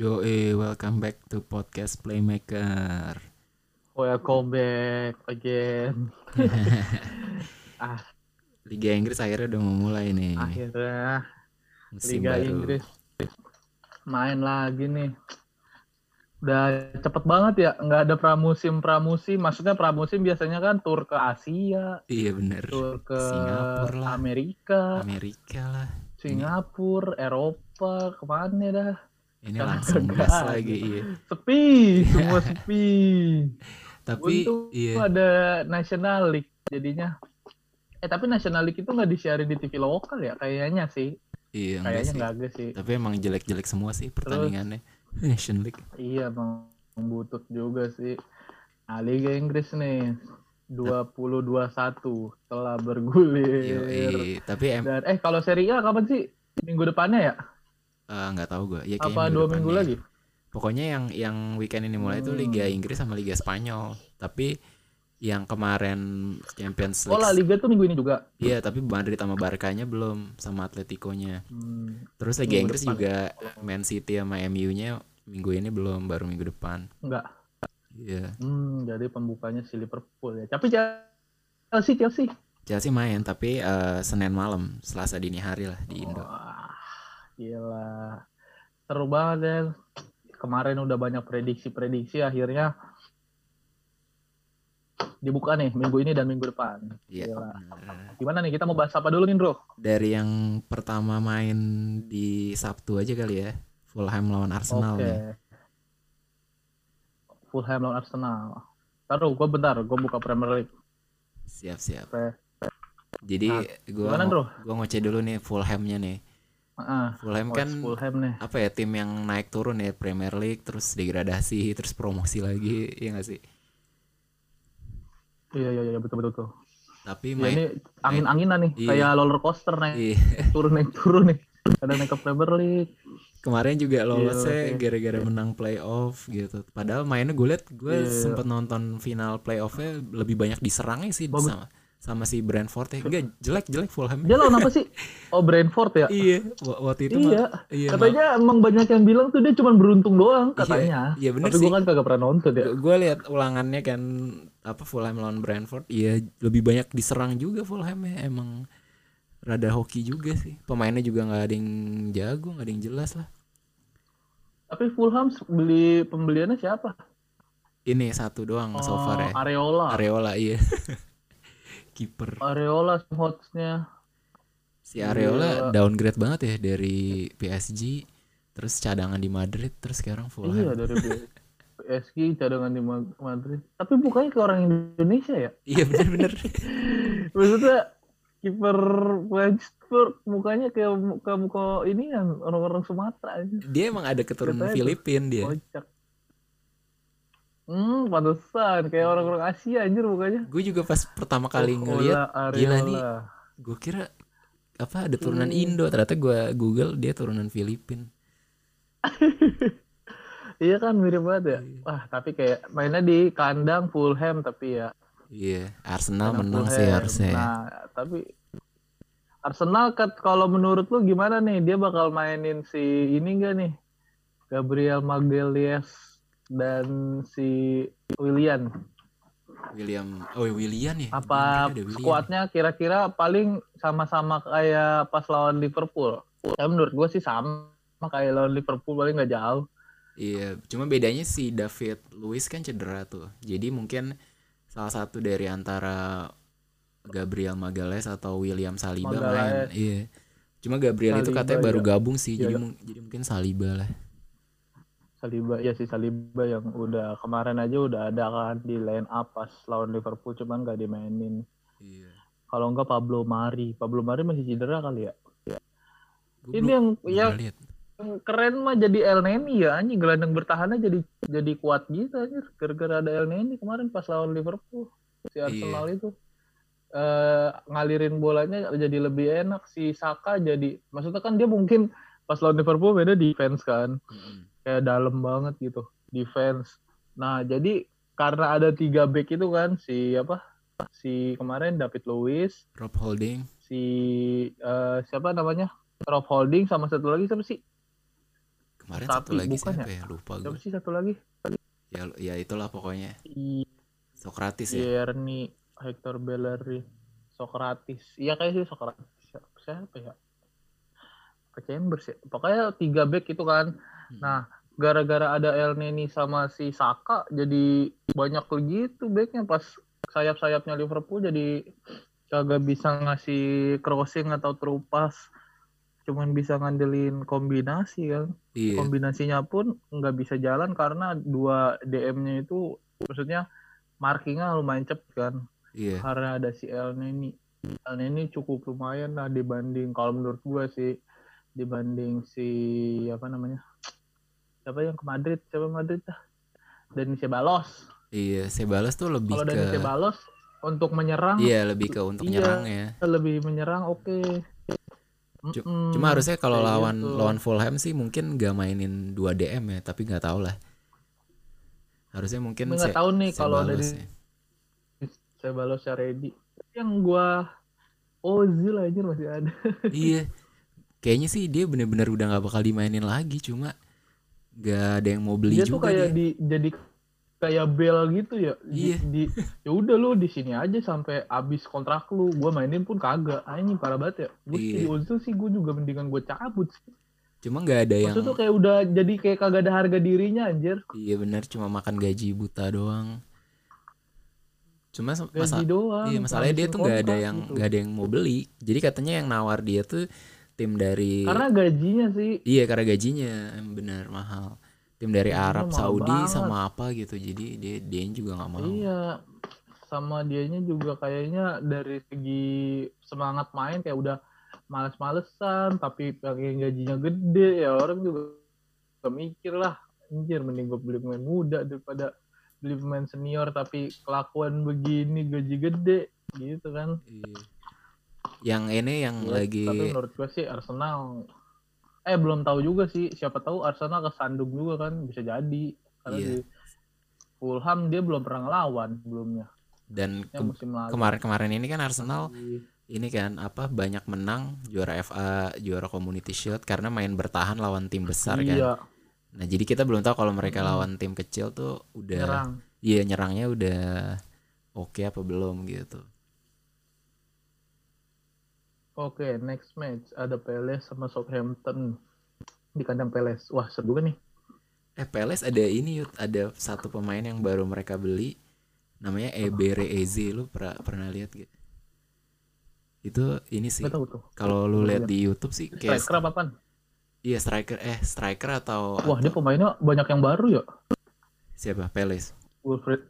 Yo, eh, welcome back to podcast Playmaker. Welcome back again. ah, Liga Inggris akhirnya udah mau mulai nih. akhirnya Musim Liga baru. Inggris main lagi nih. Udah cepet banget ya, nggak ada pramusim pramusim. Maksudnya pramusim biasanya kan tur ke Asia, Iya bener. tur ke Singapura lah. Amerika, Amerika lah. Singapura, Eropa, ke mana dah? Ini Kan langsung gas ada. lagi. Iya. Sepi, semua sepi. Tapi Untung iya. ada National League jadinya. Eh tapi National League itu nggak disiarin di TV lokal ya? Kayaknya sih. Iya enggak Kayaknya sih. nggak ada sih. Tapi emang jelek-jelek semua sih pertandingannya. Nation League. Iya bang, butut juga sih. Nah, Liga Inggris nih 2021 telah bergulir. Yoi. Tapi em Dan eh kalau Serie A kapan sih? Minggu depannya ya? Eh, nggak tahu gue. Ya, Apa dua minggu depannya. lagi? Pokoknya yang yang weekend ini mulai itu Hmm. Liga Inggris sama Liga Spanyol. Tapi yang kemarin Champions Oh La League Liga tuh minggu ini juga. Iya, tapi Madrid sama Barkanya belum sama Atletico-nya. Hmm, Terus Liga Minggu Inggris depan. juga Man City sama MU-nya minggu ini belum, baru minggu depan. enggak. Iya. Hmm, jadi pembukanya si Liverpool ya. Tapi Chelsea Chelsea. Chelsea main tapi eh, Senin malam, Selasa dini hari lah di Indo. Wah, gila. Seru banget ya. Kemarin udah banyak prediksi-prediksi akhirnya dibuka nih minggu ini dan minggu depan. Iya. Gimana nih kita mau bahas apa dulu nih, Bro? Dari yang pertama main di Sabtu aja kali ya. Fulham lawan Arsenal Oke. nih. Fulham lawan Arsenal. Taruh, gue bentar, gue buka Premier League. Siap-siap. Oke. Jadi Nah, gua ngoceh dulu nih Fulhamnya nih. Ah, Fulham kan Fulham nih. apa ya tim yang naik turun ya Premier League terus degradasi terus promosi lagi ya nggak sih Iya, iya, iya, betul, betul, betul. tapi Ya, main ini angin-anginan nih, Iya. kayak roller coaster naik Iya. turun naik turun nih. Ada naik ke Premier League. kemarin juga lolosnya Iya, oke. gara-gara menang playoff gitu padahal mainnya gue liat gue Iya. sempet nonton final playoffnya lebih banyak diserangnya sih Bagus. sama sama si Brentford ya enggak jelek jelek Fulham Dia lawan apa sih? Oh, Brentford ya? iya wa- waktu itu Iya. mah- iya Katanya emang banyak yang bilang tuh dia cuma beruntung doang katanya. iya bener Tapi sih. gue kan kagak pernah nonton ya. gue lihat ulangannya kan apa Fulham lawan Brentford iya lebih banyak diserang juga Fulham ya emang rada hoki juga sih pemainnya juga nggak ada yang jago nggak ada yang jelas lah Tapi Fulham beli pembeliannya siapa? ini satu doang so far ya Oh, Areola. Areola iya kiper Areola hotsnya. si Areola Iya. downgrade banget ya dari PSG terus cadangan di Madrid terus sekarang Iya Fulham dari PSG cadangan di Ma- Madrid. Tapi bukannya ke orang Indonesia ya? iya bener-bener Maksudnya kiper Brentford mukanya kayak muka muka ini yang orang-orang Sumatera aja. dia emang ada keturunan Katanya tuh. Filipin dia Kocak. Hmm, pantesan kayak orang-orang Asia anjir mukanya. gue juga pas pertama kali Oh, ngeliat gila nih. Gue kira apa ada turunan Hmm. Indo ternyata gue Google dia turunan Filipin Iya kan mirip banget ya. Iya. Wah, tapi kayak mainnya di kandang Fulham tapi ya. iya Arsenal kandang menang sih Fulham. harusnya Nah, tapi Arsenal kalau menurut lu gimana nih? Dia bakal mainin si ini enggak nih? Gabriel Magalhaes dan si Willian. William oh William ya Apa William. skuadnya kira-kira paling sama-sama kayak pas lawan Liverpool? Ya menurut gue sih sama kayak lawan Liverpool paling nggak jauh. iya cuma bedanya si David Luiz kan cedera tuh jadi mungkin salah satu dari antara Gabriel Magalhaes atau William Saliba main Magalhaes. iya cuma Gabriel itu Saliba, katanya baru iya. gabung sih jadi Iya. mung- jadi mungkin Saliba lah Saliba ya si Saliba yang udah kemarin aja udah ada kan di line up pas lawan Liverpool cuman nggak dimainin. iya. Kalau enggak Pablo Mari, Pablo Mari masih cedera kali ya. Gua Ini yang belum yang keren mah jadi El Neni ya anjing. Gelandang bertahannya jadi jadi kuat gitu anjir gara-gara ada El Neni kemarin pas lawan Liverpool. Si Iya. Arsenal itu. Eh ngalirin bolanya jadi lebih enak. Si Saka jadi maksudnya kan dia mungkin pas lawan Liverpool beda defense kan. Mm-mm. Kayak dalam banget gitu defense nah jadi karena ada tiga back itu kan si apa si kemarin David Luiz Rob Holding si eh, siapa namanya Rob Holding sama satu lagi siapa sih Kemarin Tapi satu lagi bukan siapa ya? Lupa Siapa gue. sih satu lagi? Ya, ya itulah pokoknya. I- Sokratis ya. Yerni, Hector Bellerin, Socrates. Iya kayak sih Socrates. Siapa, siapa ya? Ke Chambers ya. Pokoknya tiga back itu kan. Hmm. Nah, gara-gara ada El Neni sama si Saka jadi banyak gitu backnya pas sayap-sayapnya Liverpool jadi kagak bisa ngasih crossing atau terupas cuman bisa ngandelin kombinasi kan Iya. kombinasinya pun nggak bisa jalan karena dua DM-nya itu maksudnya markingnya lumayan cepet kan Iya. karena ada si El Neni El Neni cukup lumayan lah dibanding kalau menurut gua sih dibanding si apa namanya siapa yang ke Madrid siapa Madrid dah Dani Cebalos Iya, Sebalas tuh lebih kalau ke Dani Cebalos untuk menyerang Iya, lebih ke untuk Iya. nyerang ya. lebih menyerang oke Cu- Mm-mm, Cuma harusnya kalau lawan gitu. lawan Fulham sih mungkin gak mainin 2 DM ya, tapi nggak tahu lah. Harusnya mungkin nggak tahu nih kalau dari ya. Cebalos ready yang gua Ozil aja masih ada iya. Kayaknya sih dia bener-bener udah nggak bakal dimainin lagi, cuma gak ada yang mau beli dia tuh juga kayak dia. di jadi kayak bel gitu ya di, Iya. di ya udah lu di sini aja sampai abis kontrak lu gua mainin pun kagak anjing parah banget ya gue Iya. di sih gue juga mendingan gue cabut sih Cuma nggak ada yang maksud tuh kayak udah jadi kayak kagak ada harga dirinya anjir iya bener cuma makan gaji buta doang. Cuma gaji masa doang iya masalahnya dia tuh nggak ada yang gitu. nggak ada yang mau beli. Jadi katanya yang nawar dia tuh tim dari karena gajinya sih Iya karena gajinya em, bener mahal. Tim dari Arab, Saudi banget. sama apa gitu. Jadi dia dia juga nggak mau. Iya, sama dianya juga kayaknya dari segi semangat main kayak udah males-malesan, tapi pengen gajinya gede ya orang juga mikir lah, anjir mending gue beli pemain muda daripada beli pemain senior tapi kelakuan begini gaji gede gitu kan. Iya. Yang ini yang Ya, lagi Tapi menurut gue sih Arsenal eh belum tahu juga sih, siapa tahu Arsenal kesandung juga kan bisa jadi karena Iya. di Fulham dia belum pernah ngelawan sebelumnya. dan ke- kemarin-kemarin ini kan Arsenal Iya. ini kan apa banyak menang juara FA, juara Community Shield karena main bertahan lawan tim besar kan. Iya, Nah, jadi kita belum tahu kalau mereka lawan tim kecil tuh udah nyerang. iya nyerangnya udah oke apa belum gitu. Oke, next match ada Palace sama Southampton di kandang Palace. Wah, seru nih. Eh Peles ada ini Yud, ada satu pemain yang baru mereka beli namanya Ebere Eze lu pernah pernah lihat gak? Itu ini sih kalau lu lihat di YouTube sih kayak Striker apaan? iya striker eh striker atau Wah, dia atau- pemainnya banyak yang baru ya. siapa Peles? Wilfred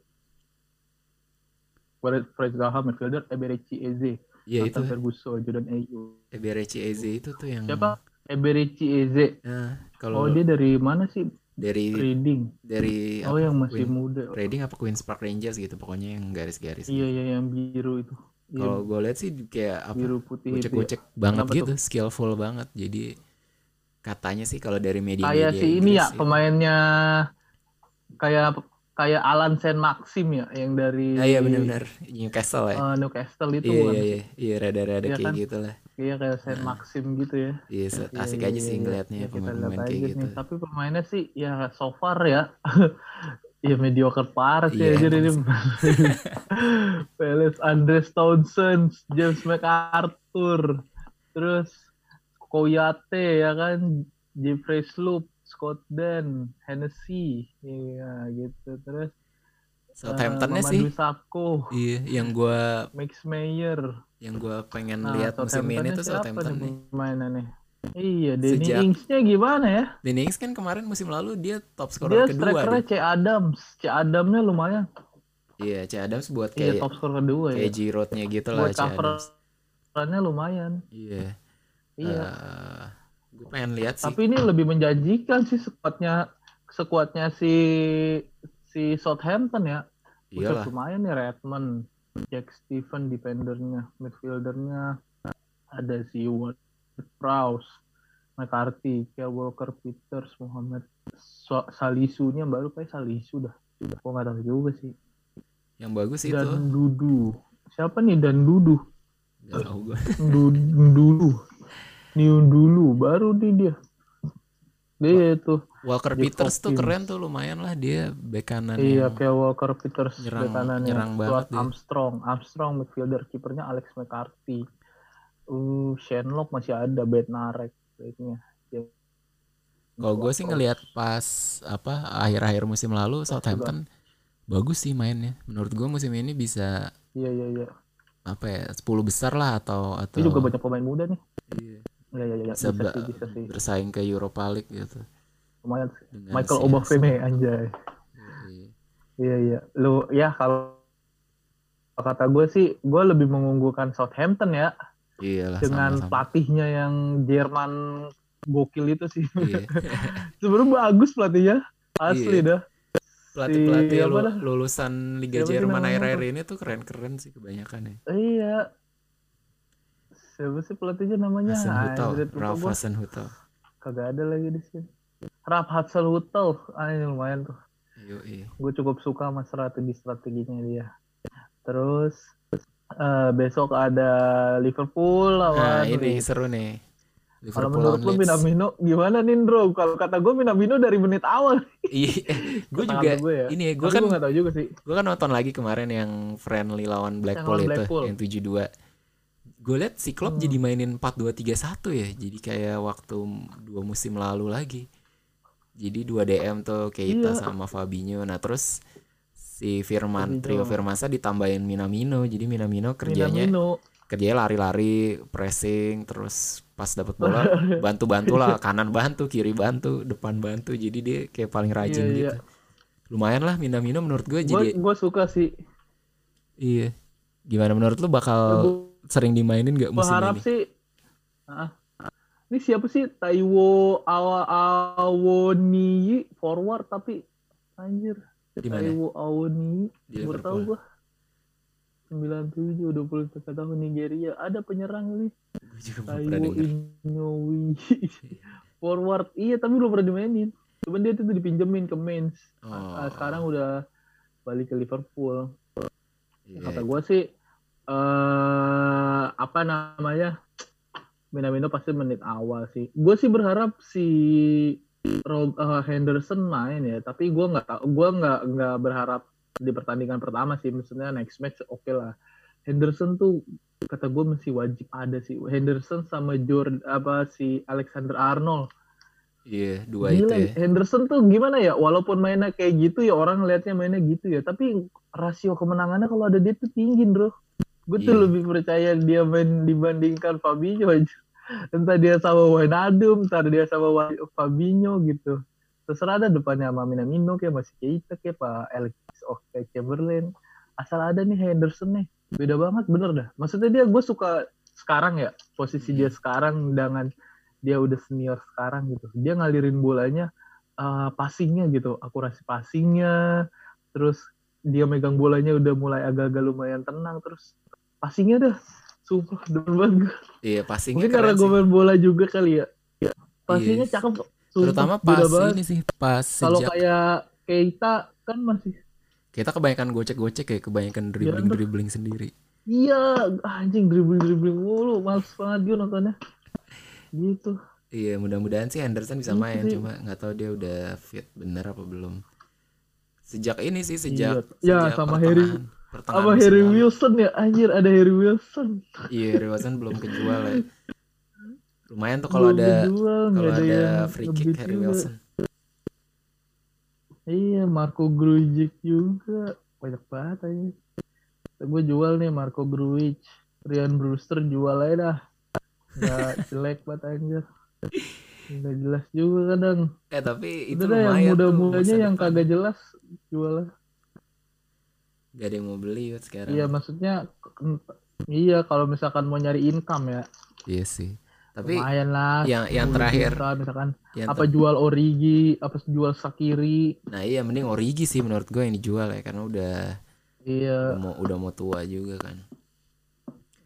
Wilfred Zaha, midfielder, Eberechi Eze, Iya itu Ferguson, Jordan Ayew. Ebere Eze itu tuh yang Siapa? Eberechi Eze. Nah, Oh, kalau dia dari mana sih? dari Reading. dari Oh, apa, yang masih Queen- muda. Reading apa Queens Park Rangers gitu pokoknya yang garis-garis. Iya, iya yang biru itu. Iya, Kalau gue lihat sih kayak apa biru putih itu. ya. gocek-gocek banget Kenapa gitu, skillful banget. Jadi katanya sih kalau dari media Kayak si ini ya pemainnya kayak kayak Alan Saint Maxim ya yang dari Ah, iya benar-benar Newcastle ya. eh, Newcastle itu iya iya iya iya rada-rada Iya kayak kan? gitu lah. Iya kayak Saint Maxim gitu ya. Iya se- Iya, asik iya, aja iya, sih iya. ngeliatnya Ya, kita pemain-pemain kayak aja gitu. nih. Tapi pemainnya sih ya so far ya. ya mediocre parah sih Iya, aja emang ini. sih. Peles Andres Townsend, James McArthur, terus Koyate ya kan, Jeffrey Sloop, Scott Dan, Hennessy, iya gitu. Terus Southamptonnya eh, sih Sakho, iya yang gua Max Meyer. yang gua pengen Nah, lihat musim ini tuh Southampton nih. Pemainnya nih. Iya, Danny Sejak- Ings-nya gimana ya? Danny Ings kan kemarin musim lalu dia top Dia scorer kedua strikernya deh. C Adams. C Adamsnya lumayan. Iya, C Adams buat Iya, kayak top scorer kedua ya. kayak Giroud-nya gitu lah Buat C Adams. coverannya lumayan. Iya. Iya. Gue pengen lihat sih. Tapi ini lebih menjanjikan sih skuadnya skuadnya si si Southampton ya. Buset, Iyalah. lumayan ya Redmond, Jack Stephen defendernya, midfieldernya ada si Ward Prowse, McCarthy, Kyle Walker Peters, Muhammad So- Salisunya baru kayak Salisu dah. Kok nggak tahu juga sih. Yang bagus itu. Dan Dudu. Siapa nih Dan Dudu? Gak tau gue. Du- dulu. New dulu baru nih dia. Dia itu. Walker Jack Peters tuh keren tuh lumayan lah dia bek kanan Iya, yang kayak Walker Peters nyerang- bek kanannya. nyerang banget dia. Armstrong, Armstrong midfielder kipernya Alex McCarthy. Uh, Shenlock masih ada, Bednarek baiknya. Dia- Kalau gue sih ngelihat pas apa akhir-akhir musim lalu Southampton bagus sih mainnya. Menurut gue musim ini bisa Iya, iya, iya. apa ya 10 besar lah atau atau Dia juga banyak pemain muda nih. Iya, Iya, iya, iya. bisa, Bisa, sih, bisa sih. bersaing ke Europa League gitu. Lumayan. Dengan Michael si Obafemi anjay. Iya. Iya. Lu ya kalau kata gue sih, gue lebih mengunggulkan Southampton ya Iyalah dengan sama-sama. pelatihnya yang Jerman gokil itu sih. Iya. Sebenarnya bagus pelatihnya. Asli Iya. dah. Pelatih-pelatih Si apa lu- dah? lulusan Liga Jerman namanya akhir-akhir ini tuh keren-keren sih kebanyakan ya. Iya. Siapa sih pelatihnya namanya? Anjir, lupa Ralf gua. Hasenhuttl. Kagak ada lagi di sini. Ralf Hasenhuttl. Ah, ini lumayan tuh. Yoi. Gue cukup suka sama strategi-strateginya dia. Terus eh, besok ada Liverpool Nah lawan ini Leeds. seru nih. Kalau Liverpool menurut lawan lu. Minamino gimana nih bro? Kalau kata gue Minamino dari menit awal. Iya, gue juga gue ya. ini ya, gue kan gue gak tahu juga sih. gue kan nonton lagi kemarin yang friendly lawan Blackpool lawan itu Blackpool. yang 7-2. Gue liat si Klopp Hmm. jadi mainin 4-2-3-1 ya. Jadi kayak waktu dua musim lalu lagi. Jadi dua DM tuh Keita Iya. sama Fabinho. Nah, terus si Firman Fabinho. trio Firmansa ditambahin Minamino. Jadi Minamino kerjanya Minamino. kerjanya lari-lari, pressing, terus pas dapat bola bantu-bantu lah, kanan bantu, kiri bantu, depan bantu. Jadi dia kayak paling rajin Iya, gitu. Lumayan lah Minamino menurut gue jadi gue suka sih. iya. Gimana menurut lu bakal sering dimainin gak musim harap ini? sih. Ah, ini siapa sih Taiwo Awa Awoni forward tapi anjir. Di mana? Taiwo Awoni. Baru tahu gua. 97 23 tahun Nigeria ada penyerang nih Gue Taiwo denger. Inyowi forward iya tapi belum pernah dimainin cuman dia tuh dipinjemin ke Mainz Oh, Ah, sekarang udah balik ke Liverpool iya. kata gue sih eh apa namanya? Minamino pasti menit awal sih. Gue sih berharap si Rob, eh, Henderson main ya tapi gue nggak tahu gue nggak nggak berharap di pertandingan pertama sih. Maksudnya next match oke lah. Henderson tuh kata gue masih wajib ada sih. Henderson sama Jordan apa si Alexander Arnold. Iya, dua Gila, itu ya. Henderson tuh gimana ya? Walaupun mainnya kayak gitu ya orang ngelihatnya mainnya gitu ya, tapi rasio kemenangannya kalau ada dia tuh tinggi, Bro. Gue tuh Iya. lebih percaya dia main dibandingkan Fabinho aja. Entah dia sama Wijnaldum, entah dia sama Fabinho gitu. Terserah ada depannya sama Minamino kayak masih Keita kayak Pak Alex Oxlade Chamberlain. Asal ada nih Henderson nih. Beda banget bener dah. Maksudnya dia gue suka sekarang ya, posisi dia sekarang dengan dia udah senior sekarang gitu. Dia ngalirin bolanya eh, passingnya gitu, akurasi passingnya, terus dia megang bolanya udah mulai agak-agak lumayan tenang, terus passingnya dah, sumpah demen banget gue. Iya, passingnya Mungkin karena gue main bola juga kali ya. Passingnya Iya. cakep, sumpah, Terutama pas banget. ini sih, pas Kalau sejak kayak Keita kan masih kita kebanyakan gocek-gocek kayak kebanyakan dribbling-dribbling sendiri. iya anjing dribbling dribbling mulu, males banget gue nontonnya. Gitu. Iya, mudah-mudahan sih Henderson bisa Gitu main, sih. cuma nggak tahu dia udah fit bener apa belum. Sejak ini sih, Iya. sejak Ya, sejak sama pertengahan- Harry pertengahan Apa Harry. Wilson ya? Anjir ada Harry Wilson. Iya, Harry Wilson belum kejual ya. Lumayan tuh kalau ada kalau ada yang free kick Harry juga. Wilson. Iya, Marco Grujic juga. Banyak banget aja. Gue jual nih Marco Grujic. Ryan Brewster jual aja dah. Nggak jelek banget anjir. Nggak jelas juga kadang. Eh tapi itu Udah dah yang lumayan tuh muda-mudanya yang depan. kagak jelas jual aja. Gak ada yang mau beli Yud, sekarang. Iya, maksudnya iya kalau misalkan mau nyari income ya. Iya sih. Tapi lumayan lah. yang yang 10 terakhir juta, misalkan yang apa ter- jual Origi, apa jual Sakiri. Nah iya mending Origi sih menurut gue yang dijual ya karena udah Iya. udah mau udah mau tua juga kan.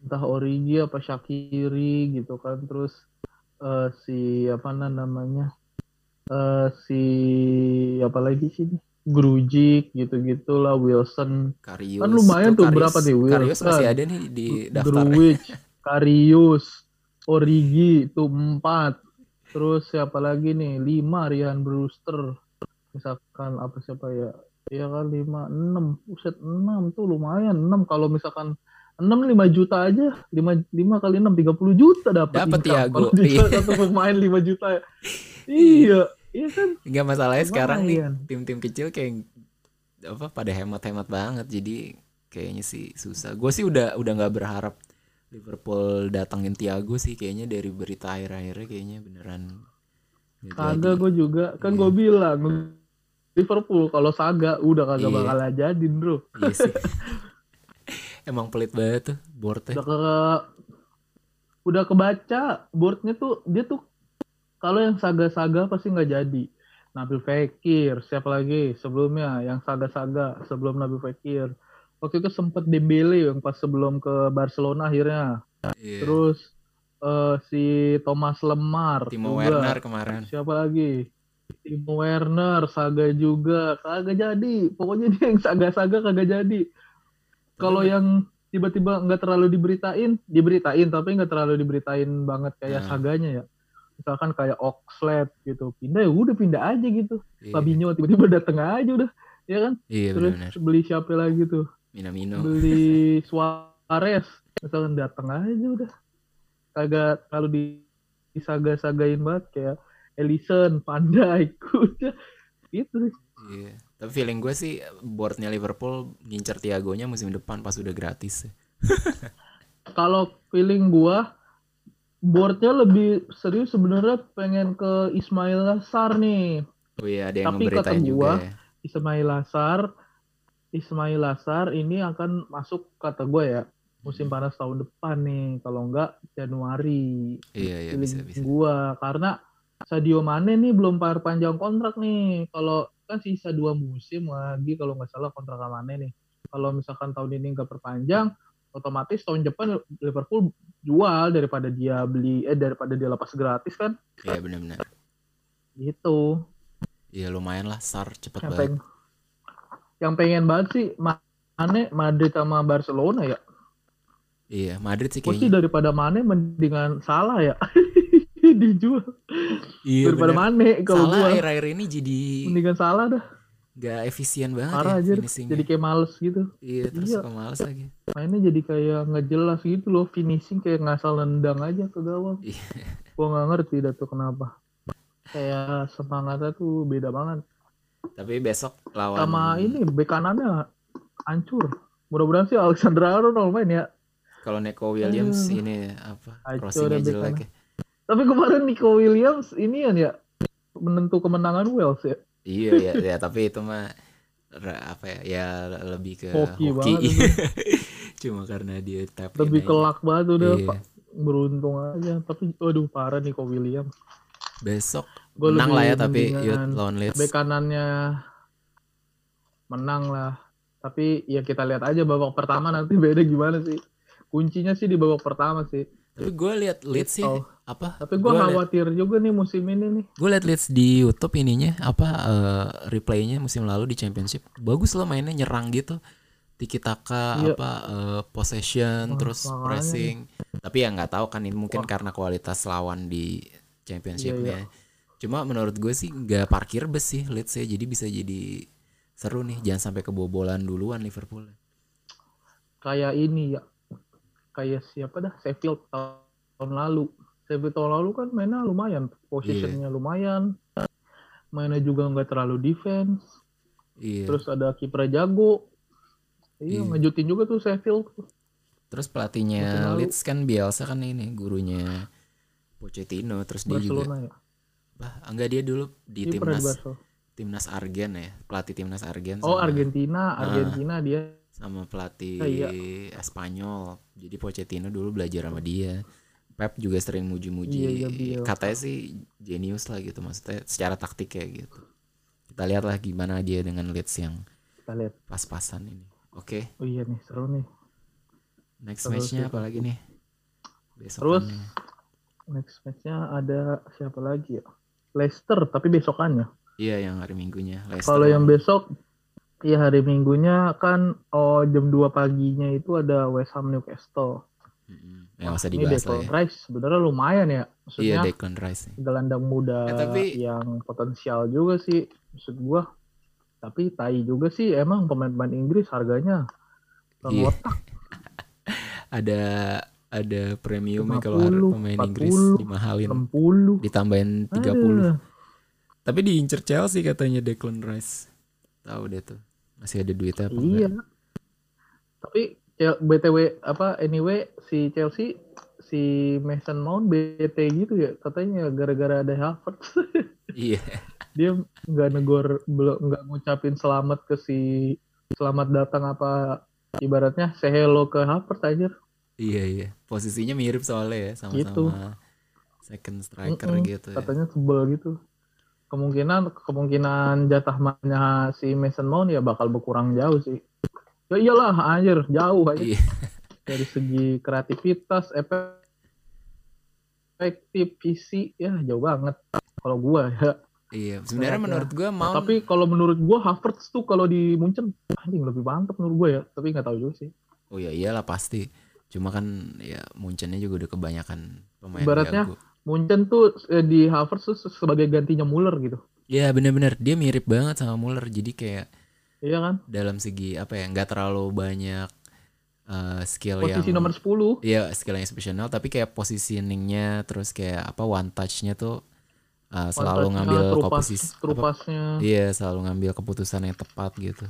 entah Origi apa Shakiri gitu kan terus eh, si apa na- namanya eh si apa lagi sih ini Grujic gitu gitulah Wilson Karius Kan lumayan tuh, berapa nih, Will? Karius masih Kan. ada nih di daftar. Grujic Karius Origi itu empat Terus siapa lagi nih? 5 Rian Brewster. Misalkan apa siapa ya? Iya kan 5 6. Buset 6 tuh lumayan. 6 kalau misalkan 6 5 juta aja. 5 5 kali 6 30 juta dapat. Dapat. Kalau dijual Iya. satu pemain 5 juta ya. iya, iya kan? Enggak masalahnya sekarang nih tim-tim kecil kayak apa pada hemat-hemat banget jadi kayaknya sih susah. Gue sih udah udah nggak berharap Liverpool datangin Thiago sih kayaknya dari berita akhir-akhirnya kayaknya beneran Kagak jadi. gue juga. Kan Iya. gue bilang Liverpool kalau Saga udah kagak Iya. bakal jadiin bro. Iya sih. Emang pelit banget tuh boardnya. udah ke udah kebaca boardnya tuh dia tuh kalau yang saga-saga pasti nggak jadi. Nabil Fekir siapa lagi sebelumnya? Yang saga-saga sebelum Nabil Fekir. Waktu itu sempet Dembele yang pas sebelum ke Barcelona akhirnya. Iya. terus eh, si Thomas Lemar Timo juga. Werner kemarin. siapa lagi? Timo Werner saga juga. Kagak jadi. Pokoknya dia yang saga-saga kagak jadi. Kalau yang tiba-tiba nggak terlalu diberitain diberitain tapi nggak terlalu diberitain banget kayak Nah. saganya ya misalkan kayak Oxlade gitu pindah ya udah pindah aja gitu Iya, Fabinho tiba-tiba dateng aja udah ya kan iya terus benar-benar. beli siapa lagi tuh Minamino. beli Suarez misalkan dateng aja udah kagak terlalu di disaga-sagain banget kayak Ellison, Pandai, udah gitu sih. Iya. Tapi feeling gue sih boardnya Liverpool ngincer Thiagonya musim depan pas udah gratis. Kalau feeling gua boardnya lebih serius sebenarnya pengen ke Ismail Lassar nih. Oh iya ada yang Tapi kata juga gua, ya. Ismail Lassar, Ismail Lassar ini akan masuk kata gue ya musim panas tahun depan nih. Kalau enggak Januari. Iya iya bisa bisa. gua karena Sadio Mane nih belum par panjang kontrak nih. Kalau kan sisa dua musim lagi kalau nggak salah kontrak sama Mane nih. Kalau misalkan tahun ini nggak perpanjang, otomatis tahun depan Liverpool jual daripada dia beli eh daripada dia lepas gratis kan Iya benar-benar. gitu. Iya lumayan lah Sar cepet Yang, banget. peng- yang pengen banget sih Mane Madrid sama Barcelona ya. Iya Madrid sih kayaknya. daripada Mane mendingan salah ya. dijual Iya daripada bener. Mane kalau Salah akhir-akhir ini jadi mendingan salah dah. Gak efisien banget Parah ya aja finishingnya. jadi kayak males gitu. Iya terus Iya. suka males lagi. mainnya jadi kayak nggak jelas gitu loh finishing kayak ngasal nendang aja ke gawang Iya. gua nggak ngerti dah tuh kenapa kayak semangatnya tuh beda banget Tapi besok lawan sama ini bek kanannya hancur mudah-mudahan sih Alexander Arnold main ya kalau Neko Williams Aduh. ini apa crossingnya ya jelek ya. tapi kemarin Nico Williams ini ya menentu kemenangan Wales ya Iya ya, ya tapi itu mah apa ya ya lebih ke Hoki hoki, cuma karena dia tap lebih kelak banget udah Iya. Pak. beruntung aja tapi aduh parah Nico Williams besok Gua menang lah ya tapi lawan Leeds bek kanannya menang lah. Tapi ya kita lihat aja babak pertama nanti beda gimana sih. Kuncinya sih di babak pertama sih. tapi gue lihat Leeds sih Gitu. Apa Tapi gue Gua liat- khawatir juga nih musim ini nih. gue liat Leeds di YouTube ininya apa eh, replaynya musim lalu di Championship bagus loh mainnya nyerang gitu tiki taka Iya. apa eh, possession Wah, terus pressing tapi ya nggak tahu kan ini mungkin Wah. karena kualitas lawan di Championshipnya Iya, cuma menurut gue sih nggak parkir bus sih Leeds ya jadi bisa jadi seru nih jangan sampai kebobolan duluan Liverpool Kayak ini ya. Kayak siapa dah? Sheffield tahun lalu. Sheffield tahun lalu kan mainnya lumayan. Positionnya lumayan. Mainnya juga nggak terlalu defense. iya Terus ada kiper jago. Iya. Iya, ngejutin juga tuh Sheffield. terus pelatihnya. Leeds kan Bielsa kan ini gurunya Pochettino terus dia juga Barcelona ya. bah enggak dia dulu di Dia di timnas Barcelona. timnas Argen ya pelatih timnas Argen Oh sama, Argentina, Argentina dia sama pelatih Iya. Espanyol jadi Pochettino dulu belajar sama dia Pep juga sering muji-muji Iya, iya, Bielsa. katanya sih jenius lah gitu maksudnya secara taktik kayak gitu kita lihat lah gimana dia dengan Leeds yang kita lihat. pas-pasan ini oke Oh iya nih seru nih. next matchnya apa lagi nih Terus Besokannya. next matchnya ada siapa lagi ya? Leicester tapi besokannya. iya yang hari minggunya Leicester Kalau yang besok ya hari Minggunya kan oh jam 2 paginya itu ada West Ham Newcastle. Mm-mm. Yang Ini dibahas lah Declan ya. Rice sebenarnya lumayan ya. Iya Maksudnya Declan Rice. nih. gelandang muda Eh, tapi- yang potensial juga sih maksud gua. Tapi tai juga sih emang pemain-pemain Inggris harganya Iya. Ada ada premiumnya kalau har- 50, pemain Inggris 40, dimahalin 60. ditambahin 30. Aduh. Tapi diincer Chelsea katanya Declan Rice. Tahu deh tuh. Masih ada duitnya apa Iya. enggak? Tapi BTW apa anyway si Chelsea si Mason Mount BT gitu ya katanya gara-gara ada Havertz Iya. dia nggak negor belum nggak ngucapin selamat ke si selamat datang apa ibaratnya say hello ke Havertz aja Iya iya. Posisinya mirip soalnya ya sama-sama Gitu. second striker Mm-mm, gitu ya. katanya sebel gitu kemungkinan kemungkinan jatah mainnya si Mason Mount ya bakal berkurang jauh sih ya iyalah anjir jauh aja Iya. dari segi kreativitas efek- efektif visi ya jauh banget kalau gua ya Iya, sebenarnya menurut gua mau tapi kalau menurut gua Havertz tuh kalau di Munchen anjing lebih mantap menurut gua ya tapi nggak tahu juga sih Oh ya iyalah pasti. Cuma kan ya Munchennya juga udah kebanyakan pemain Ibaratnya- jago. Munchen tuh eh, di Havertz tuh sebagai gantinya Muller gitu Ya bener-bener dia mirip banget sama Muller. Jadi kayak iya kan? Dalam segi apa ya nggak terlalu banyak eh, skill yang posisi nomor 10 Iya skill yang exceptional tapi kayak positioningnya terus kayak apa one touchnya tuh uh, selalu ngambil posisi trupasnya iya selalu ngambil keputusan yang tepat gitu.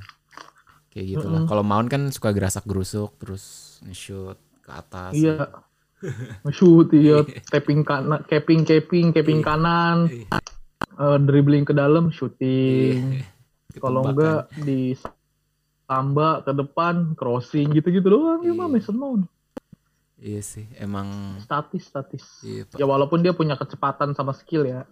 Kayak gitu lah Mm-mm. kalau Mount kan suka gerasak gerusuk terus nge-shoot ke atas. Iya. Shoot iya. Tapping kanan capping capping capping kanan. Iya. eh, dribbling ke dalam shooting. Ketebak kalau kan. enggak di tambah ke depan crossing gitu-gitu doang. Ya mah Iya. Mason Mount iya sih emang statis statis. Iya, Pak. ya walaupun dia punya kecepatan sama skill ya.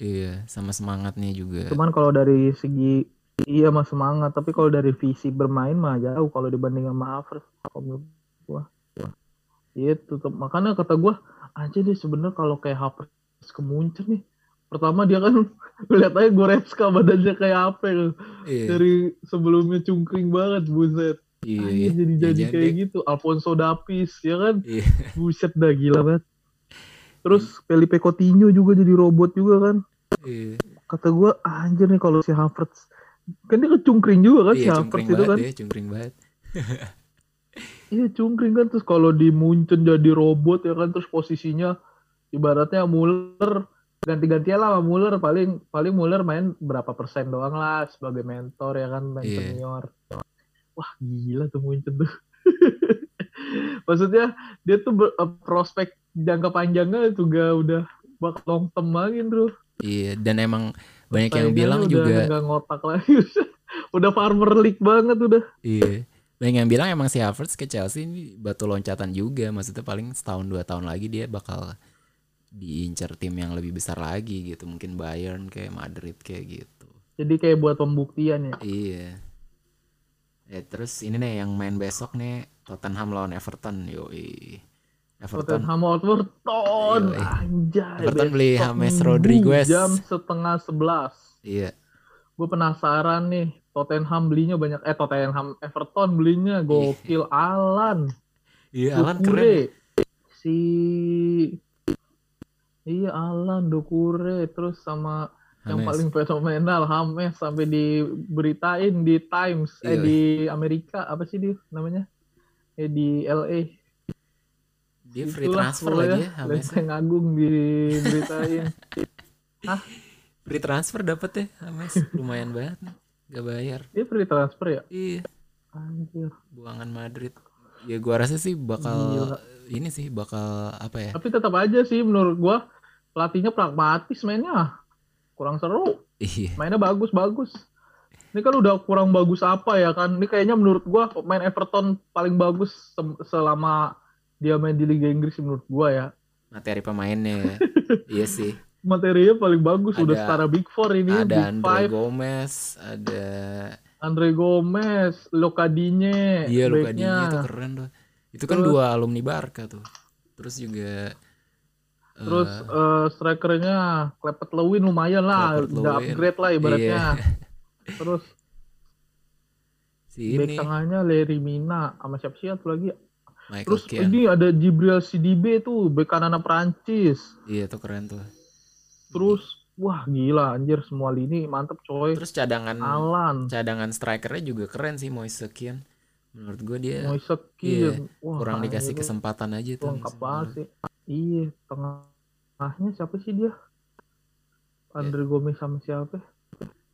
Iya sama semangatnya juga. Cuman kalau dari segi iya mah semangat. Tapi kalau dari visi bermain mah jauh kalau dibanding sama Havertz kalau gua. Itu tuh makanya kata gua aja deh sebenarnya kalau kayak Havertz ke Munchen nih pertama dia kan lihat aja Goretzka badannya kayak apa ya. iya. Dari sebelumnya cungkring banget buset. Iya iya. jadi jadi Jangan kayak gitu. Alfonso Davies ya kan? Iya. Buset dah gila banget. Terus Felipe Coutinho juga jadi robot juga kan. Iya. Kata gua anjir nih kalau si Havertz. Kan dia kecungkring juga kan si iya Havertz cungkring itu kan. ya cungkring banget. Iya cungkring kan. Terus kalau di Munchen jadi robot ya kan terus posisinya ibaratnya Muller ganti-gantian lah sama Muller paling paling Muller main berapa persen doang lah sebagai mentor ya kan? Main Iya. senior. Wah gila tuh Munchen tuh. Maksudnya dia tuh ber- eh, prospek jangka panjangnya juga udah bakal long term lagi bro. Iya dan emang banyak yang bilang udah juga nggak ngotak lagi. Udah farmer league banget udah. Iya. Banyak yang bilang emang si Havertz ke Chelsea ini batu loncatan juga. Maksudnya paling setahun dua tahun lagi dia bakal diincar tim yang lebih besar lagi gitu. Mungkin Bayern kayak Madrid kayak gitu. jadi kayak buat pembuktian ya Iya. Ya terus ini nih yang main besok nih Tottenham lawan Everton. Yoi. Everton. Tottenham Everton Yoi. anjay Everton beli James Rodriguez. jam setengah sebelas Iya. gue penasaran nih Tottenham belinya banyak eh Tottenham Everton belinya gokil Alan Iya, Alan keren. si iya Alan Dokure terus sama yang James. paling fenomenal Hames sampai diberitain di Times eh Iya. di Amerika apa sih dia namanya eh di LA Dia free Itulah transfer lagi ya, James. Lenteng Agung diberitain Free transfer dapet ya, James. Lumayan banget. nih. Gak bayar. dia free transfer ya Iya. anjir buangan Madrid ya gua rasa sih bakal Gila. Ini sih bakal apa ya? Tapi tetap aja sih menurut gua pelatihnya pragmatis mainnya. Kurang seru. Iya. Mainnya bagus bagus ini kan udah kurang bagus apa ya kan? Ini kayaknya menurut gua main Everton paling bagus se- selama dia main di Liga Inggris menurut gua ya. Materi pemainnya. Ya. iya sih. Materinya paling bagus udah Ada- setara Big Four ini ada Big Andre Five. Gomez ada Andre Gomez Lokadinye iya dia tuh keren tuh itu kan Terus- dua alumni Barca tuh terus juga terus eh, eh, strikernya Clepet Lewin lumayan lah udah Lewin. upgrade lah ibaratnya iya. terus si back ini tengahnya Leri Mina sama siapa sih satu lagi? Michael Terus Keane. ini ada Jibril CDB tuh, bek kanan Prancis. Iya tuh keren tuh. Terus wah gila anjir semua lini mantep coy. Terus cadangan Alan, cadangan strikernya juga keren sih Moise Kean. Menurut gue dia Moise iya, Kean. Wah, kurang dikasih kesempatan aja tuh. lengkap banget sih. Iya, tengahnya siapa sih dia? Andre Gomez sama siapa?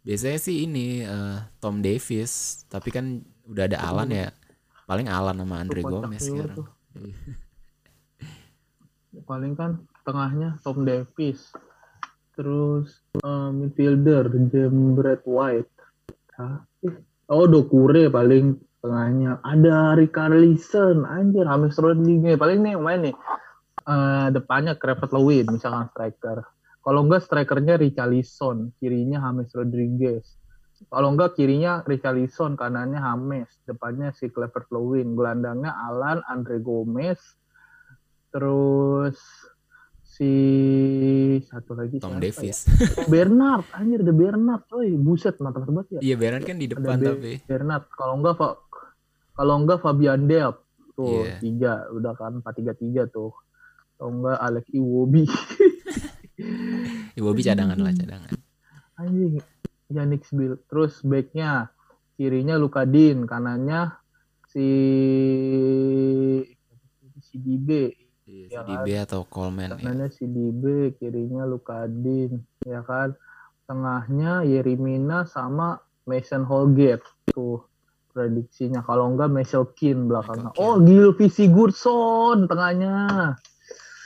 Biasanya sih ini eh, Tom Davis, tapi kan udah ada Alan ya. Paling Alan sama Andre Tuh, kocak Gomez sekarang. tuh. Iya. Paling kan tengahnya Tom Davis. Terus eh, midfielder James Brad White. Hah? Oh, Dokure paling tengahnya. Ada Ricarlison, anjir, James Rodriguez. Paling nih yang main nih. Eh, depannya Cravat Lewin, misalkan striker. Kalau enggak strikernya Richarlison, kirinya James Rodriguez. Kalau enggak kirinya Richarlison, kanannya James, depannya si Clever Lewin, gelandangnya Alan, Andre Gomez, terus si satu lagi Tom siapa Davis. ya? Bernard, anjir ada Bernard, coy, buset mantap banget ya. Iya Bernard kan di Ada depan Be- tapi. Bernard, kalau enggak Fa- kalau enggak Fabian Delp, tuh Iya. tiga, udah kan empat tiga tiga tuh. Kalau enggak Alex Iwobi, Bobby cadangan lah cadangan. anjing, Yannick Bill, terus backnya kirinya Lukadin, kanannya si si DB, Iya, Ya si DB atau Coleman ya. kanannya si DB, kirinya Lukadin, ya kan. Tengahnya Yerimina sama Mason Holgate tuh prediksinya. Kalau enggak Michael Keane belakangnya. Michael Oh, Gylfi Sigurdsson tengahnya.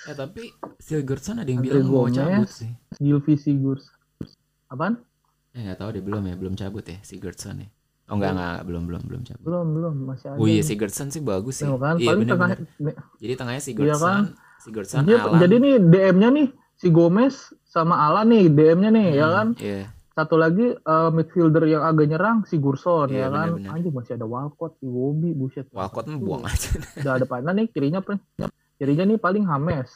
Eh tapi Sigurdsson ada yang Andre bilang mau Gomez. cabut sih. Gylfi Sigurdsson. Apaan? Eh nggak tahu deh belum ya, belum cabut ya Sigurdsson ya. Oh enggak enggak belum belum belum cabut. Belum, belum, masih ada. Oh iya nih. Sigurdsson sih bagus sih. Tuh kan, Iya paling bener, tengah bener. Jadi tengahnya Sigurdsson, Iya kan? Sigurdsson, Dia- Alan. jadi nih DM-nya nih si Gomez sama Alan nih DM-nya nih ya Hmm, kan. Iya. Satu lagi eh, midfielder yang agak nyerang si Gurson Iya, ya kan. benar-benar. Anjir masih ada Walcott, si Wobi, buset. Walcott mah buang aja. Udah ada depannya nih kirinya kirinya nih paling Hames.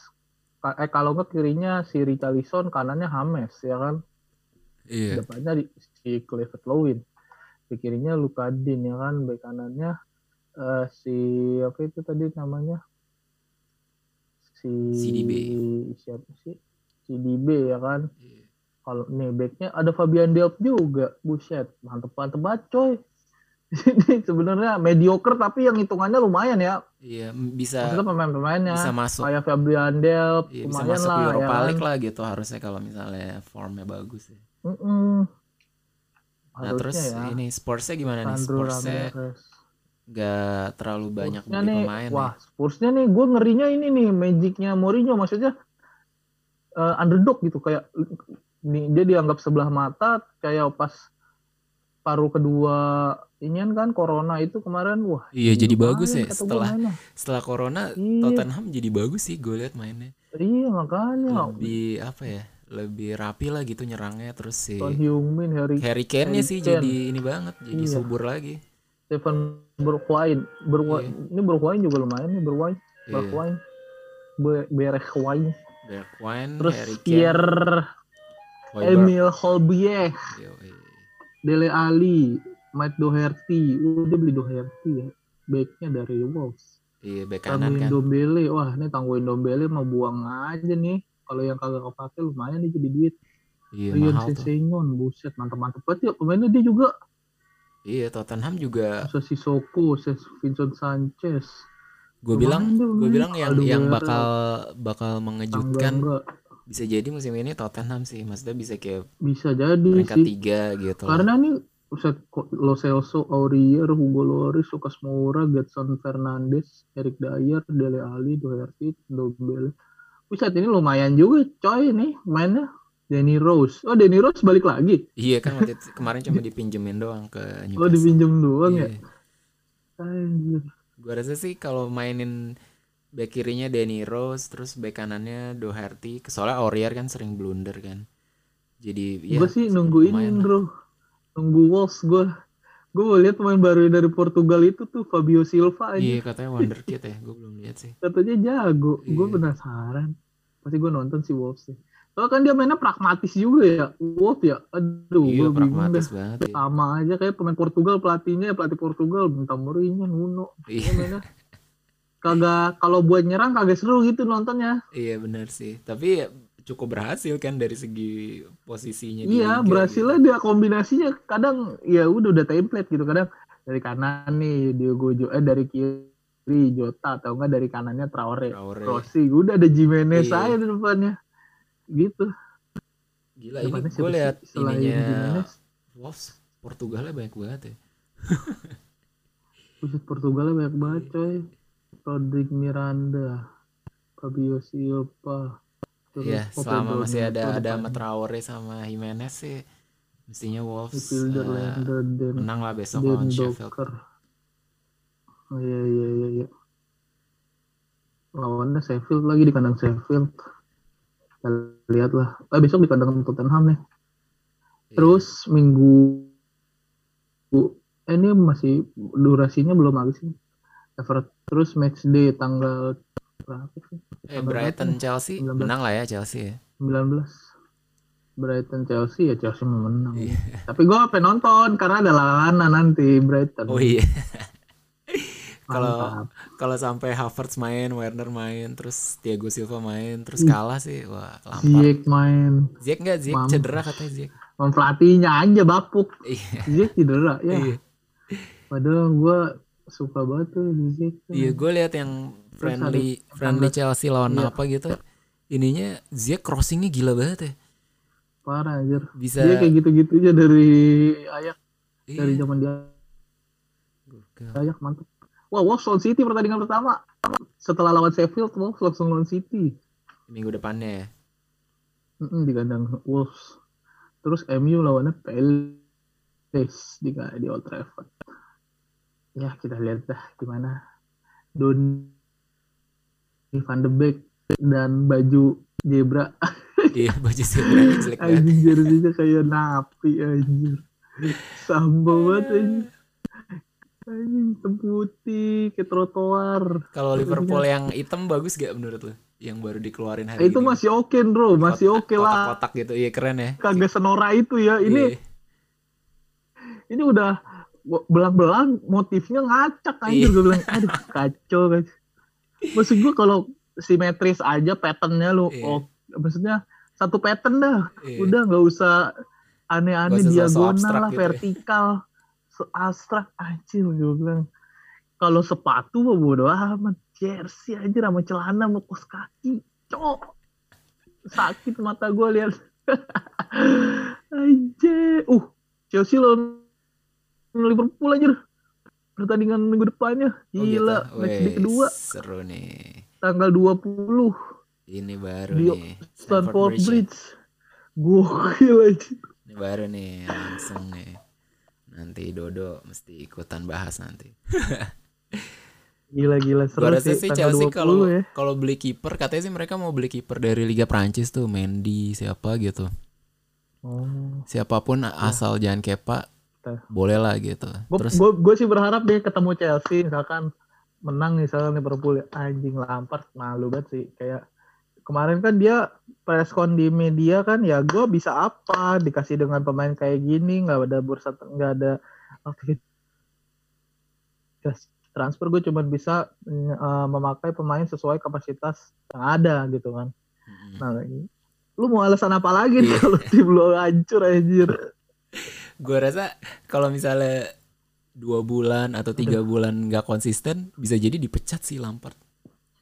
Eh kalau enggak kirinya si Richarlison, kanannya Hames ya kan. Iya. Depannya di, si Clifford Lewin. Di kirinya Lukadin ya kan, bek kanannya eh, si apa itu tadi namanya? Si CDB. siapa sih? CDB ya kan. Iya. Kalau nih backnya ada Fabian Delp juga, buset, mantep mantep banget coy. Ini sebenarnya mediocre tapi yang hitungannya lumayan ya. Iya, bisa Maksudnya pemain-pemainnya bisa masuk. kayak Fabian Delp, Iya, bisa masuk lah Europa ya kan. League lah gitu harusnya kalau misalnya formnya bagus ya. Mm-mm. Nah, terus ya. ini Spursnya gimana nih? Sandro Spursnya Ramirez. gak terlalu banyak Spursnya beli nih, pemain wah, ya. Spursnya nih, gue ngerinya ini nih, magicnya Mourinho maksudnya eh, underdog gitu kayak nih dia dianggap sebelah mata kayak pas paruh kedua ini kan corona itu kemarin wah Iya, jadi bagus ya setelah setelah corona Iya. Tottenham jadi bagus sih gue liat mainnya. iya makanya Lebih apa ya? Lebih rapi lah gitu nyerangnya terus si Son Heung-min Harry Harry Kane-nya sih Kane. jadi ini banget, jadi Iya. subur lagi. Stephen Bergwijn Bergwijn ini Bergwijn juga lumayan nih Bergwijn Iya. Bergwijn Be- Bergwijn Bergwijn, terus Harry Kane, Pierre. Emil Holbier iya. Dele Ali Matt Doherty udah beli Doherty ya backnya dari Wolves Iya, bek kanan tangguhin kan. Dombele wah ini tangguhin Dombele mau buang aja nih kalau yang kagak kepake lumayan nih jadi duit. Iya, Rian. Sessegnon buset mantep-mantep banget ya pemainnya. Dia juga Iya, Tottenham juga Masa Sissoko Vincent Sanchez. Gue bilang gue bilang yang Alderweireld, yang bakal bakal mengejutkan bisa jadi musim ini Tottenham sih. Maksudnya bisa kayak bisa jadi peringkat sih. tiga gitu. Karena nih kok Lo Celso, Aurier, Hugo Lloris, Lucas Moura, Getson Fernandes, Eric Dyer, Dele Alli, Doherty, Dombele. Buset, ini lumayan juga coy nih mainnya. Danny Rose. Oh, Danny Rose balik lagi. iya kan waktu itu, kemarin cuma dipinjemin doang ke Newcastle Oh, dipinjem doang ya. Iya. Anjir. Gue rasa sih kalau mainin back kirinya Danny Rose terus back kanannya Doherty soalnya Aurier kan sering blunder kan jadi ya gue sih nunggu ini, lumayan lah. bro. Nunggu Wolves gue. Gue lihat pemain baru dari Portugal itu tuh Fabio Silva aja. iya katanya wonderkid ya gue belum lihat sih Katanya jago. Gue Iya. penasaran. Pasti gue nonton si Wolves sih. Soalnya kan dia mainnya pragmatis juga ya. Wolves ya. Aduh, iya gue bingung pragmatis banget ya. Sama aja kayak pemain Portugal pelatihnya pelatih Portugal minta Mourinho Nuno. Iya mainnya kagak kalau buat nyerang kagak seru gitu nontonnya. Iya benar sih. Tapi ya cukup berhasil kan dari segi posisinya Iya, berhasilnya gitu. dia kombinasinya kadang ya udah udah template gitu. Kadang dari kanan nih Diogo Jo eh dari kiri Jota atau enggak dari kanannya Traore. Traore. Rossi, udah ada Jimenez Iya. aja di depannya. Gitu. Gila ini Depannya gue siapa lihat ininya Jimenez? Wolves Portugalnya banyak banget ya. Khusus Portugalnya banyak banget coy. Rodrigo Miranda, Fabio Silva. Iya, selama masih ada ada sama Traore sama Jimenez sih mestinya Wolves midfielder Lander dan menang lah besok lawan Sheffield. Docker. Oh iya iya iya iya. Lawannya Sheffield lagi di kandang Sheffield. Kita lihat lah. Eh, besok di kandang Tottenham nih. Iya. Terus minggu eh, ini masih durasinya belum habis nih. Everton terus match day tanggal berapa sih? Eh, Brighton? Chelsea 19. menang lah ya Chelsea ya. 19. Brighton Chelsea ya Chelsea menang. Iya. Tapi gue pengen nonton karena ada Lallana nanti Brighton. Oh iya. Kalau kalau sampai Havertz main, Werner main, terus Thiago Silva main, terus kalah sih, wah Lampard. Ziyech main. Ziyech nggak Ziyech cedera katanya Ziyech. Mam pelatihnya aja bapuk. Iya. Ziyech cedera ya. Iya. Padahal gue suka banget tuh Ziyech. Iya, gue lihat yang friendly friendly Chelsea lawan Iya. apa gitu. Ininya Ziyech crossingnya gila banget ya. Parah anjir. Bisa Dia kayak gitu-gitu aja dari Ayak iya. dari zaman dia Gokil. Ayak mantep. Wah, Wolves lawan City pertandingan pertama. Setelah lawan Sheffield, Wolves langsung lawan City. minggu depannya ya. Mm-mm, di kandang Wolves. Terus MU lawannya Palace di di Old Trafford. Ya kita lihat dah gimana. Don Van de Beek dan baju zebra iya, baju zebranya jelek banget. anjing jersinya kayak napi anjir. Sama banget anjing. Anjing hitam putih kayak trotoar. Kalau Liverpool yang hitam bagus gak menurut lo? Yang baru dikeluarin hari itu ini. masih oke bro, masih oke lah. Kotak-kotak gitu, iya keren ya. Kagak senora itu ya. Ini Iya. ini udah belang-belang motifnya ngacak anjir Iya. gue bilang aduh kacau guys maksud gue kalau simetris aja patternnya lu Iya. oh maksudnya satu pattern dah. Iya. udah nggak usah aneh-aneh diagonal lah gitu ya. vertikal so- abstrak. Anjir gue bilang. Kalau sepatu mah bodo amat. Jersey aja sama celana mau kos kaki. Cok. Sakit mata gue lihat aja uh Chelsea lawan Liverpool aja pertandingan minggu depannya Oh, gila gitu. match Wih, day kedua Seru nih. tanggal 20 Ini baru Di nih. Stamford ya. Bridge gokil aja Ini baru nih langsung nih. Nanti Dodo mesti ikutan bahas nanti. gila-gila seru Gua rasa sih Chelsea 20 kalau ya. kalau beli kiper katanya sih mereka mau beli kiper dari Liga Prancis tuh Mendy siapa gitu. oh. Siapa pun asal jangan Kepa Teh. boleh lah gitu. gue sih berharap deh ketemu Chelsea misalkan menang misalnya Liverpool anjing Lampard malu banget sih kayak kemarin kan dia preskon di media kan ya gue bisa apa dikasih dengan pemain kayak gini nggak ada bursa nggak ada aktivitas transfer gue cuma bisa eh, memakai pemain sesuai kapasitas yang ada gitu kan Mm-mm. nah lu mau alasan apa lagi Iya. kalau tim lu hancur anjir gue rasa kalau misalnya dua bulan atau tiga bulan nggak konsisten bisa jadi dipecat sih Lampard.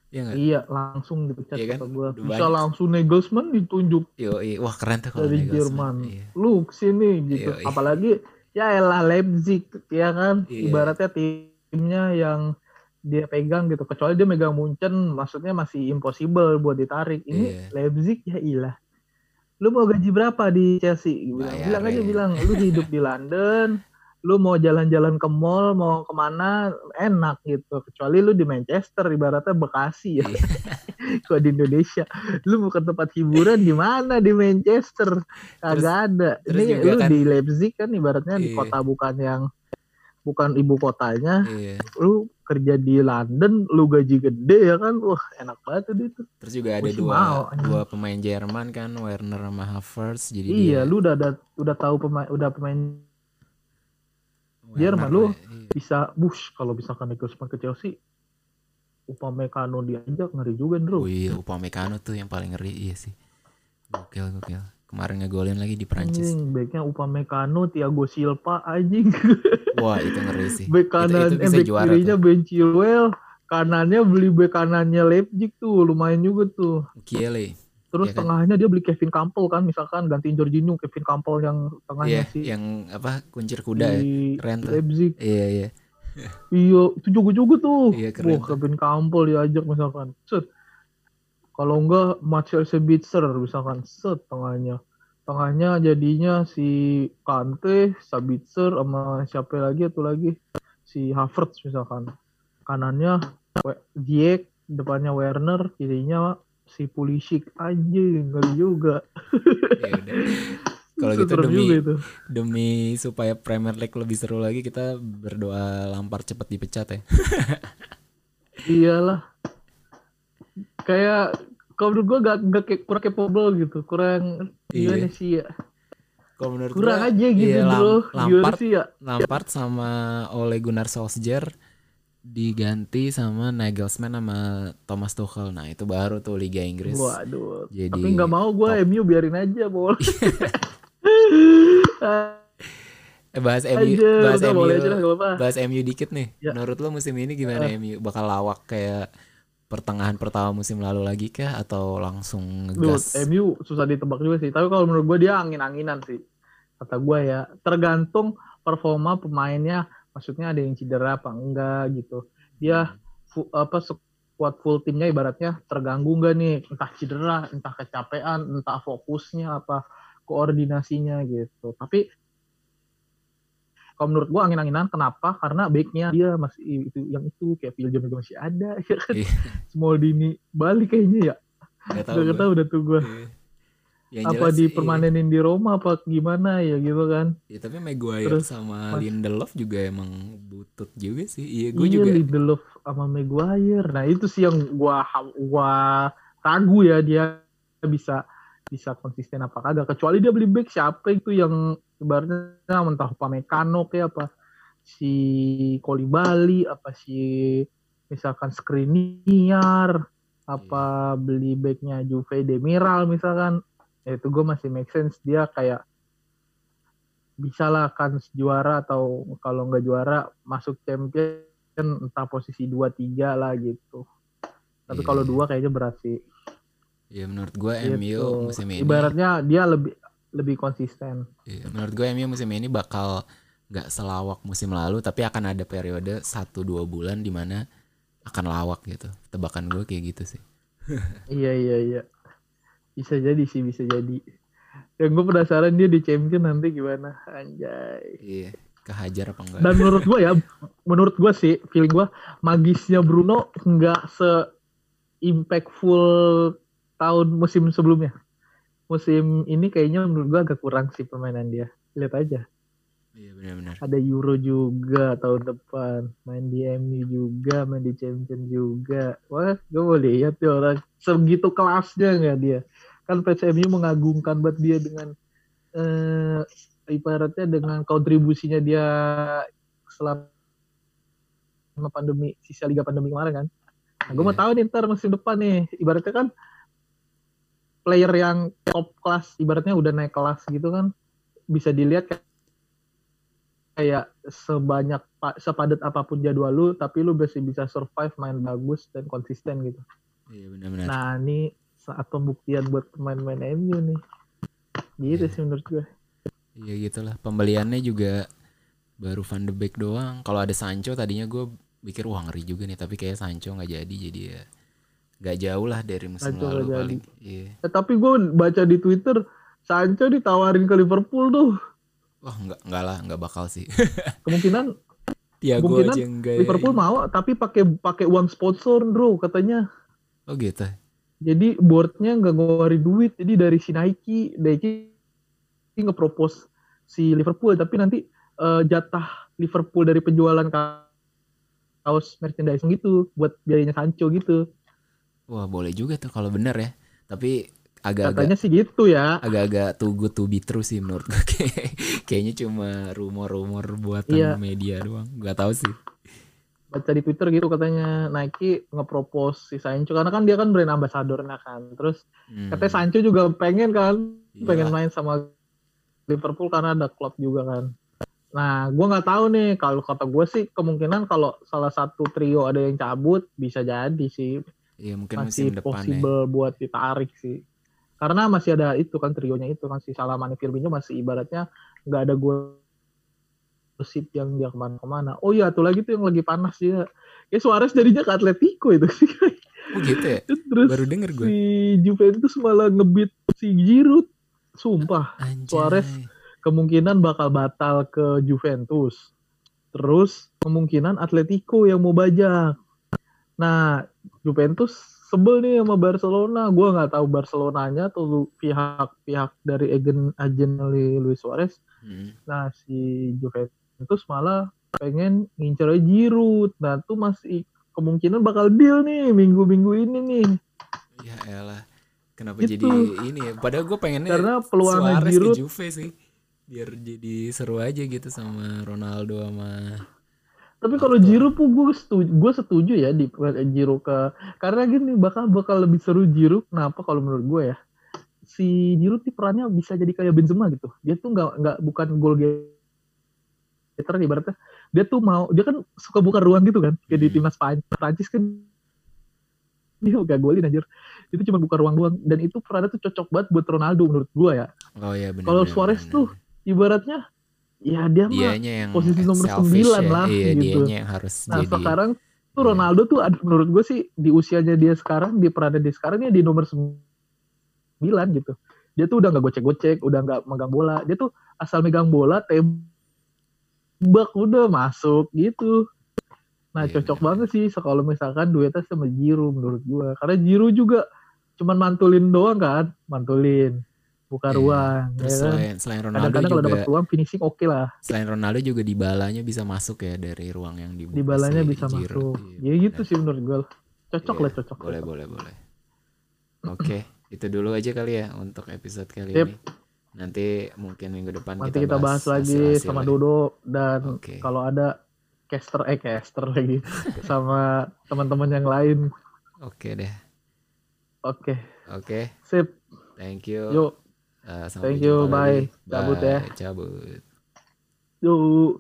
Ya nggak? iya langsung dipecat Iya kan? gua bisa langsung Nagelsmann ditunjuk Yo, iya. wah keren tuh kalau dari. Jerman. Iya. Lu ke sini gitu. Iya, iya. Apalagi ya elah Leipzig ya kan. Iya. Ibaratnya timnya yang dia pegang gitu. Kecuali dia megang Munchen maksudnya masih impossible buat ditarik. Ini Iya. Leipzig ya ilah. Lu mau gaji berapa di Chelsea? Bilang, Bayarin. bilang aja bilang lu hidup di London, lu mau jalan-jalan ke mall, mau ke mana enak gitu. Kecuali lu di Manchester, ibaratnya Bekasi ya. Iya. Kalau di Indonesia, lu mau ke tempat hiburan di mana di Manchester? Kagak ada. terus Ini lu kan- di Leipzig kan ibaratnya di Iya. kota bukan yang bukan ibu kotanya, Iya. lu kerja di London, lu gaji gede ya kan, wah enak banget tuh itu. Terus juga ada dua mau, dua pemain Jerman kan, Werner sama Havertz. Jadi Iya, dia lu udah ada udah tahu pemain udah pemain Werner Jerman, lu lah, iya. bisa bush kalau misalkan Nagelsmann ke Chelsea Upamecano diajak ngeri juga bro Oh iya, Upamecano tuh yang paling ngeri iya sih. Gokil gokil. Kemarin ngegolin lagi di Prancis. anjing backnya Upamecano Thiago Silva anjing Wah, itu ngeri sih. back Itu, kanan itu eh, bisa back juara kirinya tuh. Ben Chilwell kanannya beli back kanannya Leipzig tuh lumayan juga tuh Kiele. terus Iya kan? tengahnya dia beli Kevin Campbell kan misalkan gantiin Jorginho Kevin Campbell yang tengahnya Iya, sih yang apa? Kuncir kuda ya. di Keren tuh. Leipzig Iya, iya. iya itu jago-jago tuh Iya, keren wah Kevin Campbell diajak misalkan set kalau enggak Marcel Sabitzer misalkan. Set tengahnya. Tengahnya jadinya si Kante Sabitzer sama siapa lagi atau lagi? Si Havertz misalkan. Kanannya Ziyech depannya Werner kirinya si Pulisic. Anjing ngeri juga. Ya. Kalau gitu demi itu. demi supaya Premier League lebih seru lagi kita berdoa Lampard cepat dipecat ya. iyalah kayak kalau menurut gue gak, gak kayak- kurang capable gitu kurang Iya. sih ya Kalau menurut kurang gua, aja gitu iya, gimana Lampard sih ya Lampard sama Ole Gunnar Solskjaer diganti sama Nagelsmann sama Thomas Tuchel. Nah, itu baru tuh Liga Inggris. waduh Jadi tapi nggak mau gue. MU biarin aja bol Eh, bahas MU, aja bahas udah MU, boleh aja bahas MU dikit nih. Ya. Menurut lo musim ini gimana MU? Bakal lawak kayak pertengahan pertama musim lalu lagi kah? Atau langsung Dude, ngegas? MU susah ditebak juga sih. Tapi kalau menurut gue dia angin-anginan sih kata gue ya. Tergantung performa pemainnya. Maksudnya ada yang cedera apa enggak gitu. Dia fu- apa squad full timnya ibaratnya terganggu enggak nih? Entah cedera entah kecapean entah fokusnya apa koordinasinya gitu. Tapi kalau menurut gua angin-anginan kenapa karena backnya dia masih itu yang itu kayak Phil Jones juga masih ada ya kan Iya. Smaldini balik kayaknya ya Gak gua. tahu udah tuh gua Iya. Yang apa jelas dipermanenin di Roma apa gimana ya gitu kan Ya, tapi Maguire Terus, sama Mas- Lindelof juga emang butut juga sih. Iya, gue iya juga. Lindelof sama Maguire nah itu sih yang gua gua ragu ya dia bisa bisa konsisten apa kagak. Kecuali dia beli back siapa itu yang ibaratnya entah Pamecano kayak apa. Si Kolibali apa si misalkan Skriniar apa beli backnya Juve Demiral misalkan. Ya itu gue masih make sense. Dia kayak bisa lah kan juara atau kalau nggak juara masuk champion entah posisi 2 3 lah gitu. Tapi Iya, kalau dua kayaknya berat sih. Ya menurut gue Gitu. MU musim ini. Ibaratnya dia lebih lebih konsisten. Iya, menurut gue MU musim ini bakal nggak selawak musim lalu, tapi akan ada periode 1-2 bulan di mana akan lawak gitu. Tebakan gue kayak gitu sih. iya iya iya. Bisa jadi sih bisa jadi. Yang gue penasaran dia di champion nanti gimana anjay. Iya, kehajar apa enggak? Dan menurut gue ya, menurut gue sih, feeling gue magisnya Bruno nggak se impactful tahun musim sebelumnya. Musim ini kayaknya menurut gue agak kurang sih permainan dia. Lihat aja. Iya benar-benar. Ada Euro juga tahun depan. Main di MU juga, main di Champion juga. Wah, gue mau lihat tuh orang segitu kelasnya nggak dia. Kan PSMU mengagungkan buat dia dengan eh, ibaratnya dengan kontribusinya dia selama pandemi, sisa liga pandemi kemarin kan. Nah, gue mau Iya. tahu nih ntar musim depan nih, ibaratnya kan player yang top kelas, ibaratnya udah naik kelas gitu kan, bisa dilihat kayak kayak sebanyak pa- sepadat apa pun jadwal lu, tapi lu masih bisa survive main bagus dan konsisten gitu. Iya benar-benar. Nah ini saat pembuktian buat pemain-pemain MU nih, gitu Iya. sih menurut gue. Iya gitulah. Pembeliannya juga baru Van de Beek doang. Kalau ada Sancho tadinya gue pikir wah ngeri juga nih, tapi kayak Sancho nggak jadi jadi ya nggak jauh lah dari musim Sancho lalu paling. Iya. Eh, tapi gue baca di Twitter, Sancho ditawarin ke Liverpool tuh, Wah nggak nggak lah nggak bakal sih. kemungkinan Tiago Kemungkinan aja enggak. ya. Liverpool mau, tapi pakai pakai uang sponsor bro katanya. Oh gitu. Jadi boardnya nggak ngeluarin duit, jadi dari si Nike, Nike nge-propose si Liverpool, tapi nanti eh, jatah Liverpool dari penjualan ka- kaos merchandising gitu buat biayanya Sancho gitu. Wah boleh juga tuh kalau bener ya. Tapi agak-agak Katanya sih gitu ya. agak-agak too good to be true sih menurut gue. Kayak- Kayaknya cuma rumor-rumor buatan Iya. media doang. Gak tahu sih. baca di Twitter gitu katanya Nike ngepropose si Sancho karena kan dia kan brand ambassadornya kan. Terus Hmm. katanya Sancho juga pengen kan, Iya. pengen main sama Liverpool karena ada klub juga kan. Nah, gua nggak tahu nih kalau kata gue sih kemungkinan kalau salah satu trio ada yang cabut bisa jadi sih Iya mungkin masih musim depan ya. possible buat ditarik sih. Karena masih ada itu kan trionya itu kan si Salamani Firmino masih ibaratnya nggak ada gosip yang dia ke mana-kemana. Oh iya, tuh lagi tuh yang lagi panas dia. Ya Suarez jadinya ke Atletico itu sih. Oh gitu ya. Terus Baru denger gue. si Juventus malah ngebit si Giroud. Sumpah, Anjay. Suarez. kemungkinan bakal batal ke Juventus. Terus kemungkinan Atletico yang mau bajak. Nah, Juventus sebel nih sama Barcelona. Gua nggak tahu Barcelonanya atau pihak-pihak dari agen agen Luis Suarez. Hmm. Nah, si Juventus malah pengen ngincer Giroud. Nah, tuh masih kemungkinan bakal deal nih minggu-minggu ini nih. Ya elah. Kenapa Gitu. jadi ini ya? Padahal gue pengennya Karena peluangnya Suarez Giroud ke Juve sih. Biar jadi seru aja gitu sama Ronaldo sama Tapi kalau. Giroud pun gue setuju, gue setuju ya di Giroud ke karena gini bakal bakal lebih seru Giroud. Kenapa kalau menurut gue ya? Si Giroud nih perannya bisa jadi kayak Benzema gitu. Dia tuh nggak nggak bukan goal getter ibaratnya. Dia tuh mau dia kan suka buka ruang gitu kan. Kayak di Hmm. timnas Prancis kan dia gak golin anjir. Itu cuma buka ruang doang dan itu perannya tuh cocok banget buat Ronaldo menurut gue ya. Oh iya benar. Kalau Suarez tuh ibaratnya ya dia mah dianya yang posisi nomor 9 ya. lah, Iya, gitu. yang harus Nah jadi sekarang tuh Iya. Ronaldo tuh menurut gue sih di usianya dia sekarang di perannya dia sekarang dia di nomor 9 gitu. Dia tuh udah nggak gocek-gocek, udah nggak megang bola. Dia tuh asal megang bola tembak udah masuk gitu. Nah Iya, cocok benar. banget sih kalau misalkan duetnya sama Giroud menurut gue. Karena Giroud juga cuman mantulin doang kan, mantulin buka Iya. ruang. Terus ya kan? selain selain Ronaldo Kadang-kadang kalau juga dapat peluang finishing oke lah. selain Ronaldo juga di balanya bisa masuk ya dari ruang yang dibuka Di balanya bisa masuk. Iya, Ya gitu benar. sih menurut gue. Cocok Iya, lah cocok. Boleh, boleh, boleh. Oke, itu dulu aja kali ya untuk episode kali Sip. ini. Nanti mungkin minggu depan Nanti kita bahas lagi hasil-hasil sama ya. Dodo dan Oke. kalau ada caster eh caster lagi sama teman-teman yang lain. Oke deh. Oke, Oke, sip. thank you. Yuk, Eh, Thank you, bye. lagi. Cabut ya. Bye, Cabut. yuk.